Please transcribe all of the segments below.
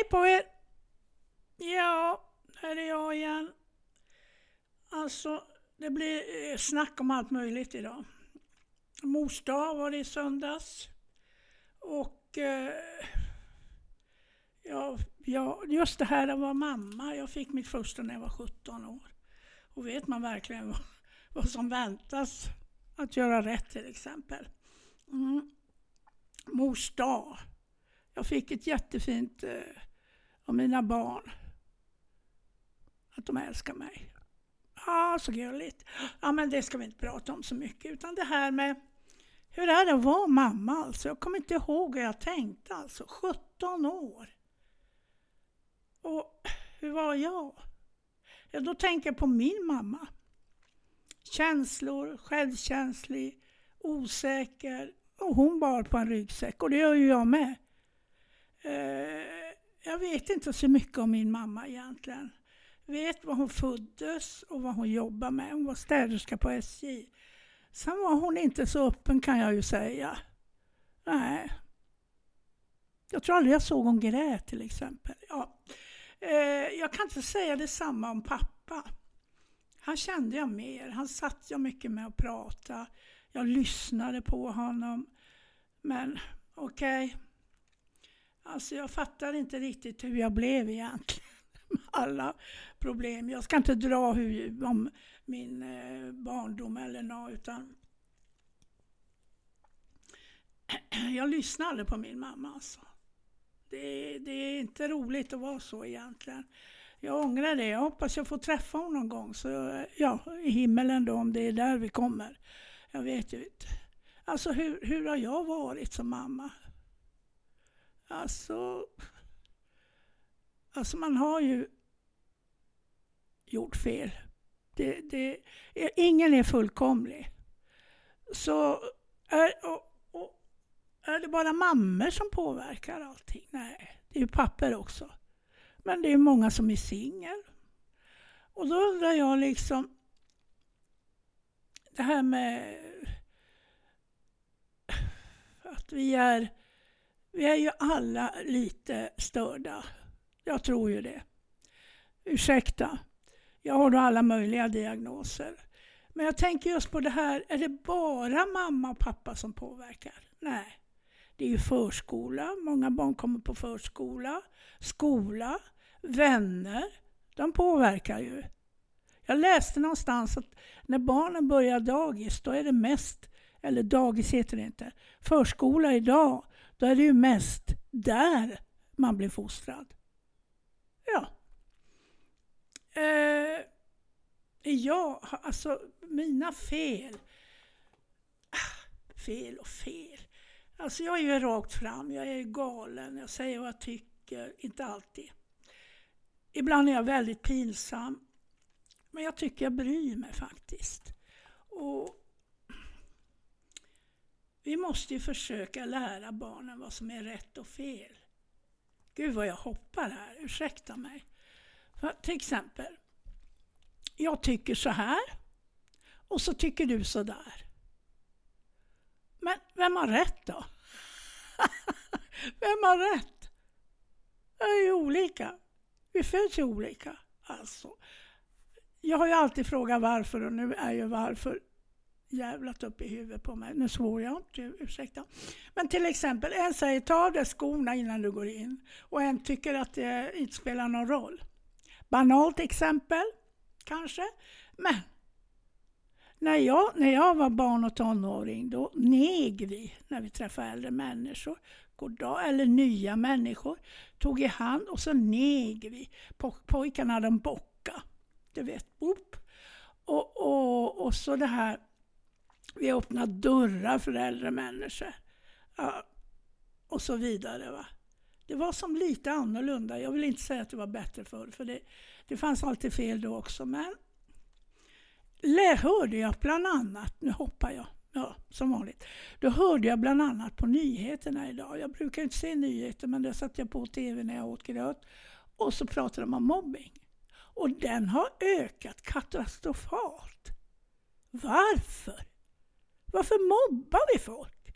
Hej på er! Ja, här är jag igen. Alltså, det blir eh, snack om allt möjligt idag. Mors dag var det i söndags. Och eh, ja, ja, just det här att vara mamma. Jag fick mitt första när jag var 17 år. Och vet man verkligen vad, vad som väntas att göra rätt till exempel. Mm. Mors dag. Jag fick ett jättefint eh, och mina barn. Att de älskar mig. Ja, så gulligt. Ja, men det ska vi inte prata om så mycket. Utan det här med hur är det att vara mamma alltså? Jag kommer inte ihåg hur jag tänkte alltså. 17 år. Och hur var jag? Ja, då tänker jag på min mamma. Känslor, självkänslig, osäker. Och hon bar på en ryggsäck och det gör ju jag med. Eh, jag vet inte så mycket om min mamma egentligen. Vet var hon föddes och vad hon jobbade med. Hon var städerska på SJ. Sen var hon inte så öppen kan jag ju säga. Nej. Jag tror aldrig jag såg hon grät till exempel. Ja. Eh, jag kan inte säga detsamma om pappa. Han kände jag mer. Han satt jag mycket med och pratade. Jag lyssnade på honom. Men okej. Okay. Alltså jag fattar inte riktigt hur jag blev egentligen. Alla problem. Jag ska inte dra hur, om min eh, barndom eller något utan jag lyssnade aldrig på min mamma alltså. Det, det, är inte roligt att vara så egentligen. Jag ångrar det. Jag hoppas jag får träffa honom någon gång. Så, ja, i himmelen då, om det är där vi kommer. Jag vet ju inte. Alltså hur, hur har jag varit som mamma? Alltså, alltså man har ju gjort fel. Det, det, ingen är fullkomlig. Så är, och, och, är det bara mammor som påverkar allting? Nej, det är ju papper också. Men det är många som är singel. Och då undrar jag liksom, det här med att vi är, vi är ju alla lite störda. Jag tror ju det. Ursäkta, jag har då alla möjliga diagnoser. Men jag tänker just på det här, är det bara mamma och pappa som påverkar? Nej. Det är ju förskola, många barn kommer på förskola, skola, vänner. De påverkar ju. Jag läste någonstans att när barnen börjar dagis, då är det mest, eller dagis heter det inte, förskola idag, då är det ju mest där man blir fostrad. Ja. Eh, jag, alltså mina fel. Ah, fel och fel. Alltså jag är ju rakt fram, jag är galen, jag säger vad jag tycker, inte alltid. Ibland är jag väldigt pinsam. Men jag tycker jag bryr mig faktiskt. Och vi måste ju försöka lära barnen vad som är rätt och fel. Gud vad jag hoppar här, ursäkta mig. För, till exempel, jag tycker så här och så tycker du så där. Men vem har rätt då? vem har rätt? Det är ju olika. Vi föds ju olika. Alltså. Jag har ju alltid frågat varför och nu är ju varför jävlat upp i huvudet på mig. Nu svor jag inte, ursäkta. Men till exempel, en säger ta av dig skorna innan du går in och en tycker att det inte spelar någon roll. Banalt exempel, kanske. Men när jag, när jag var barn och tonåring, då neg vi när vi träffade äldre människor. Goddag, eller nya människor. Tog i hand och så neg vi. Pojkarna de bocka. Du vet, boop. Och, och, och så det här, vi öppnar dörrar för äldre människor. Ja, och så vidare. Va? Det var som lite annorlunda. Jag vill inte säga att det var bättre förr, för det, det fanns alltid fel då också. Men hörde jag bland annat, nu hoppar jag, ja, som vanligt. Då hörde jag bland annat på nyheterna idag. Jag brukar inte se nyheter, men det satte jag på TV när jag åt gröt. Och så pratade de om mobbing. Och den har ökat katastrofalt. Varför? Varför mobbar vi folk?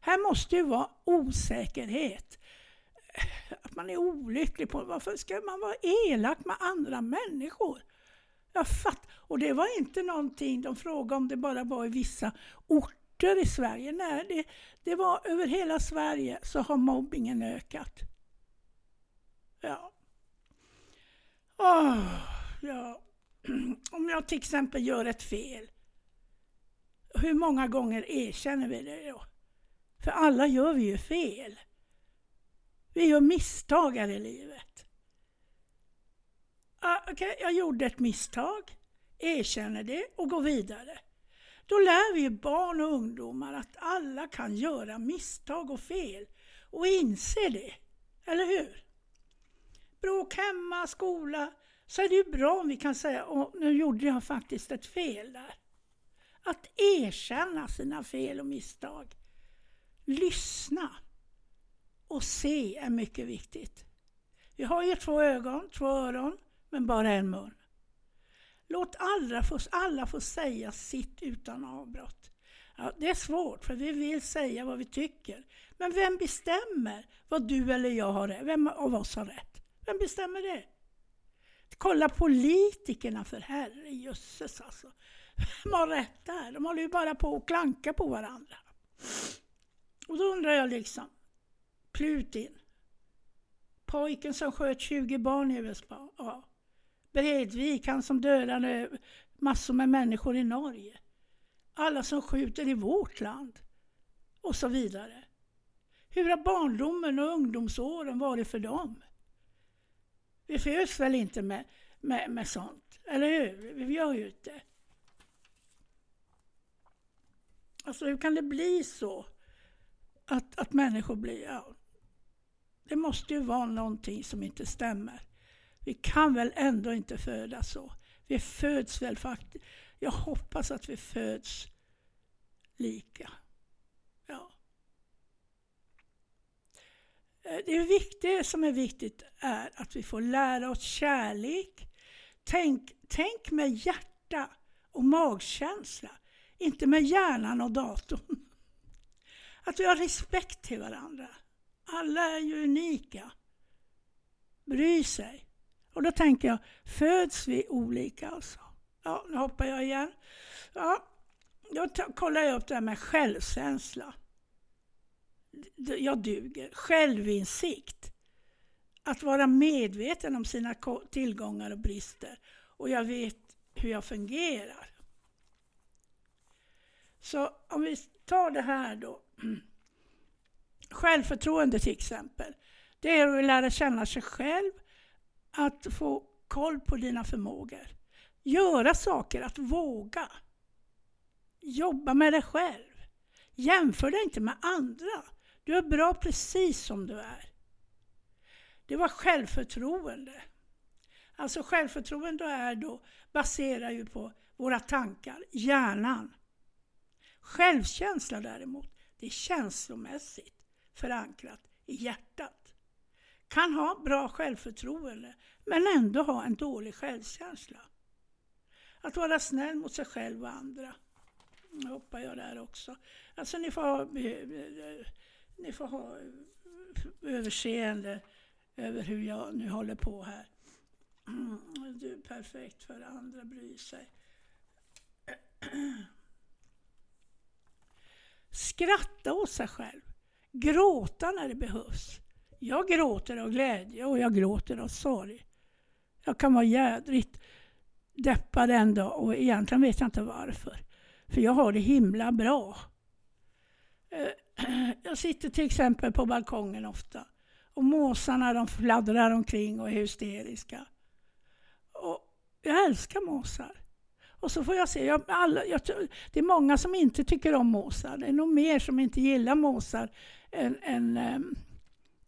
Här måste ju vara osäkerhet Att man är olycklig på. Varför ska man vara elak med andra människor? Jag fatt, och det var inte någonting de frågade om det bara var i vissa orter i Sverige. Nej, det, det var över hela Sverige så har mobbingen ökat. Ja. Oh, ja. Om jag till exempel gör ett fel, hur många gånger erkänner vi det då? För alla gör vi ju fel. Vi gör misstag här i livet. Ah, okay, jag gjorde ett misstag, erkänner det och går vidare. Då lär vi barn och ungdomar att alla kan göra misstag och fel och inse det. Eller hur? Bråk hemma, skola, så är det ju bra om vi kan säga att nu gjorde jag faktiskt ett fel där. Att erkänna sina fel och misstag. Lyssna och se är mycket viktigt. Vi har ju två ögon, två öron, men bara en mun. Låt alla få, alla få säga sitt utan avbrott. Ja, det är svårt, för vi vill säga vad vi tycker. Men vem bestämmer vad du eller jag har rätt? Vem av oss har rätt? Vem bestämmer det? Kolla politikerna för herrejösses alltså. De har rätt där? De håller ju bara på att klanka på varandra. Och då undrar jag liksom, Plutin, pojken som sköt 20 barn i USA, ja. Bredvik, han som dödade massor med människor i Norge. Alla som skjuter i vårt land. Och så vidare. Hur har barndomen och ungdomsåren varit för dem? Vi föds väl inte med, med, med sånt, eller hur? Vi gör ju inte. Alltså hur kan det bli så? Att, att människor blir... Ja, det måste ju vara någonting som inte stämmer. Vi kan väl ändå inte födas så? Vi föds väl faktiskt... Jag hoppas att vi föds lika. Ja. Eh, det är viktigt, som är viktigt är att vi får lära oss kärlek. Tänk, tänk med hjärta och magkänsla, inte med hjärnan och datorn. Att vi har respekt till varandra. Alla är ju unika. Bry sig. Och då tänker jag, föds vi olika alltså? Ja, nu hoppar jag igen. Ja, då kollar jag upp det här med självkänsla. Jag duger. Självinsikt. Att vara medveten om sina tillgångar och brister. Och jag vet hur jag fungerar. Så om vi tar det här då. Självförtroende till exempel. Det är att lära känna sig själv, att få koll på dina förmågor. Göra saker, att våga. Jobba med dig själv. Jämför dig inte med andra. Du är bra precis som du är. Det var självförtroende. Alltså självförtroende är då, baserar ju på våra tankar, hjärnan. Självkänsla däremot, det är känslomässigt förankrat i hjärtat. Kan ha bra självförtroende men ändå ha en dålig självkänsla. Att vara snäll mot sig själv och andra. Nu hoppar jag där också. Alltså ni får ha, eh, eh, ni får ha eh, överseende över hur jag nu håller på här. Mm, du är perfekt för andra bryr sig. Skratta åt sig själv. Gråta när det behövs. Jag gråter av glädje och jag gråter av sorg. Jag kan vara jädrigt deppad en dag och egentligen vet jag inte varför. För jag har det himla bra. Eh, jag sitter till exempel på balkongen ofta och måsarna de fladdrar omkring och är hysteriska. Och jag älskar måsar. Och så får jag se, jag, alla, jag, det är många som inte tycker om måsar. Det är nog mer som inte gillar måsar än, än, ähm,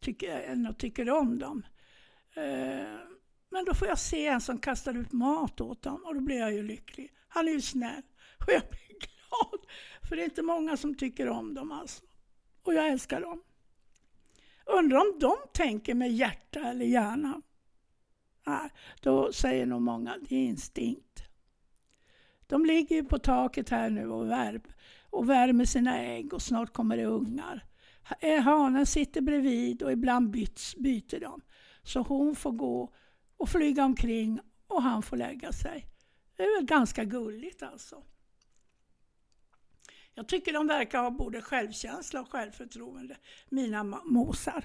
tycker, än att tycker om dem. Uh, men då får jag se en som kastar ut mat åt dem och då blir jag ju lycklig. Han är ju snäll och jag blir glad. För det är inte många som tycker om dem alltså. Och jag älskar dem. Undrar om de tänker med hjärta eller hjärna? Nej, då säger nog många det är instinkt. De ligger ju på taket här nu och, värp, och värmer sina ägg och snart kommer det ungar. Eh, hanen sitter bredvid och ibland byts, byter de. Så hon får gå och flyga omkring och han får lägga sig. Det är väl ganska gulligt alltså. Jag tycker de verkar ha både självkänsla och självförtroende, mina mosar.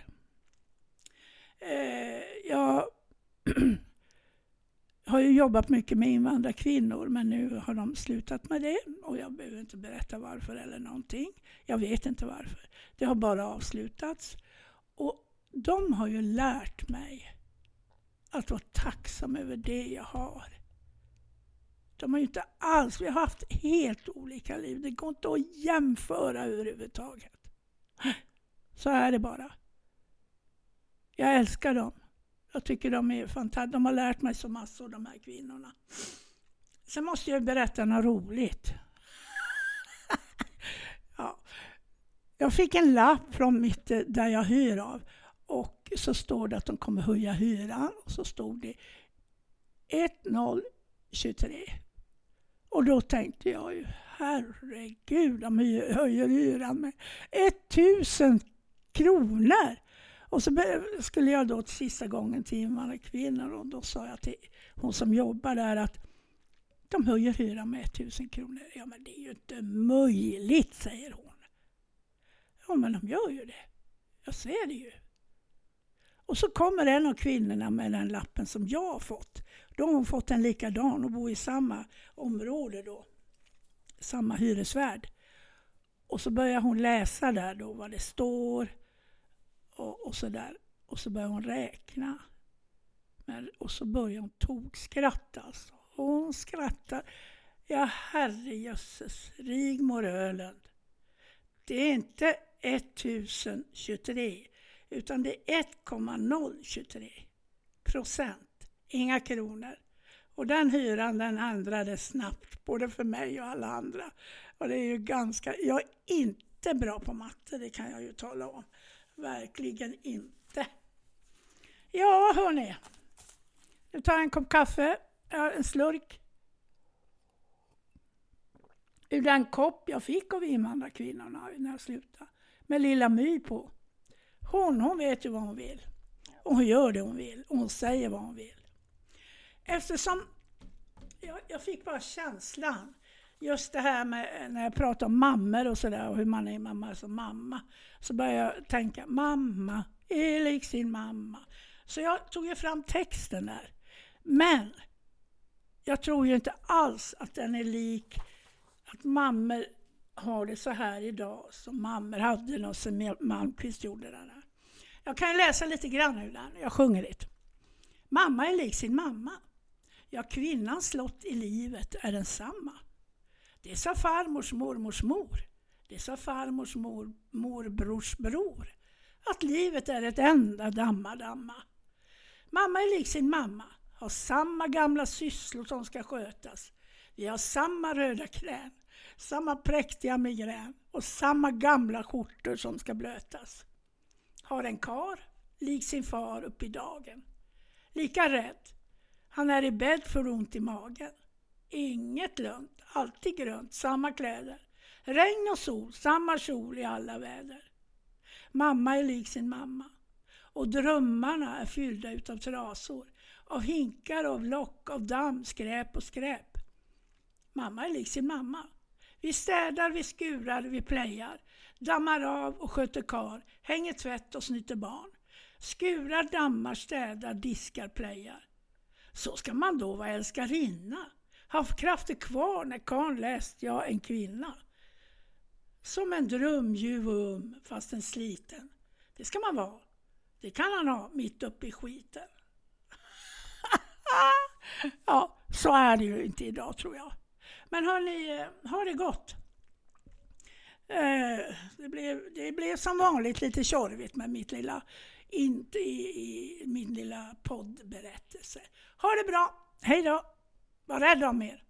Eh, jag har ju jobbat mycket med invandrarkvinnor men nu har de slutat med det och jag behöver inte berätta varför eller någonting. Jag vet inte varför. Det har bara avslutats. Och de har ju lärt mig att vara tacksam över det jag har. De har ju inte alls, vi har haft helt olika liv. Det går inte att jämföra överhuvudtaget. Så är det bara. Jag älskar dem. Jag tycker de är fantastiska. De har lärt mig så massor, de här kvinnorna. Sen måste jag berätta något roligt. ja. Jag fick en lapp från mitt, eh, där jag hyr av. Och så står det att de kommer höja hyran. Och så stod det 1023. Och då tänkte jag ju, herregud, de höjer hyran med 1000 kronor. Och så skulle jag då till sista gången till invandrarkvinnor och då sa jag till hon som jobbar där att de höjer hyran med 1000 kronor. Ja men det är ju inte möjligt, säger hon. Ja men de gör ju det. Jag ser det ju. Och så kommer en av kvinnorna med den lappen som jag har fått. Då har hon fått en likadan och bor i samma område då. Samma hyresvärd. Och så börjar hon läsa där då vad det står och, och så där. Och så började hon räkna. Men, och så började hon tokskratta alltså. Och hon skrattar. Ja herrejösses, Rigmor Öland. Det är inte 1023 utan det är 1,023 procent. Inga kronor. Och den hyran den ändrades snabbt, både för mig och alla andra. Och det är ju ganska, jag är inte bra på matte, det kan jag ju tala om. Verkligen inte. Ja, hörni. Nu tar jag en kopp kaffe, en slurk. Ur den kopp jag fick av invandrarkvinnorna när jag slutade. Med Lilla My på. Hon, hon vet ju vad hon vill. Och hon gör det hon vill. Och hon säger vad hon vill. Eftersom jag, jag fick bara känslan just det här med när jag pratar om mammor och sådär och hur man är mamma som mamma. Så började jag tänka, mamma är lik sin mamma. Så jag tog ju fram texten där. Men jag tror ju inte alls att den är lik att mammor har det så här idag som mammor hade när som Malmqvist gjorde den här. Jag kan läsa lite grann ur den, jag sjunger lite. Mamma är lik sin mamma. Ja, kvinnans lott i livet är densamma. Det sa farmors mormors mor. Det sa farmors mor, morbrors bror. Att livet är ett enda damma-damma. Mamma är lik sin mamma, har samma gamla sysslor som ska skötas. Vi har samma röda knän, samma präktiga migrän och samma gamla skjortor som ska blötas. Har en kar, lik sin far upp i dagen. Lika rädd. Han är i bädd för ont i magen. Inget lugnt, alltid grönt, samma kläder. Regn och sol, samma kjol i alla väder. Mamma är lik sin mamma. Och drömmarna är fyllda utav trasor. Av hinkar, av lock, av damm, skräp och skräp. Mamma är lik sin mamma. Vi städar, vi skurar, vi plejar. Dammar av och sköter kar, hänger tvätt och snyter barn. Skurar, dammar, städar, diskar, plejar. Så ska man då vara älskarinna haft krafter kvar när karln läst jag en kvinna. Som en dröm ljuv och um, fast en sliten. Det ska man vara. Det kan han ha mitt uppe i skiten. ja, så är det ju inte idag tror jag. Men hörni, eh, ha det gott. Eh, det blev, det blev som vanligt lite tjorvigt med mitt lilla, inte i, i min lilla poddberättelse. Ha det bra, hej då! Var rädd om er.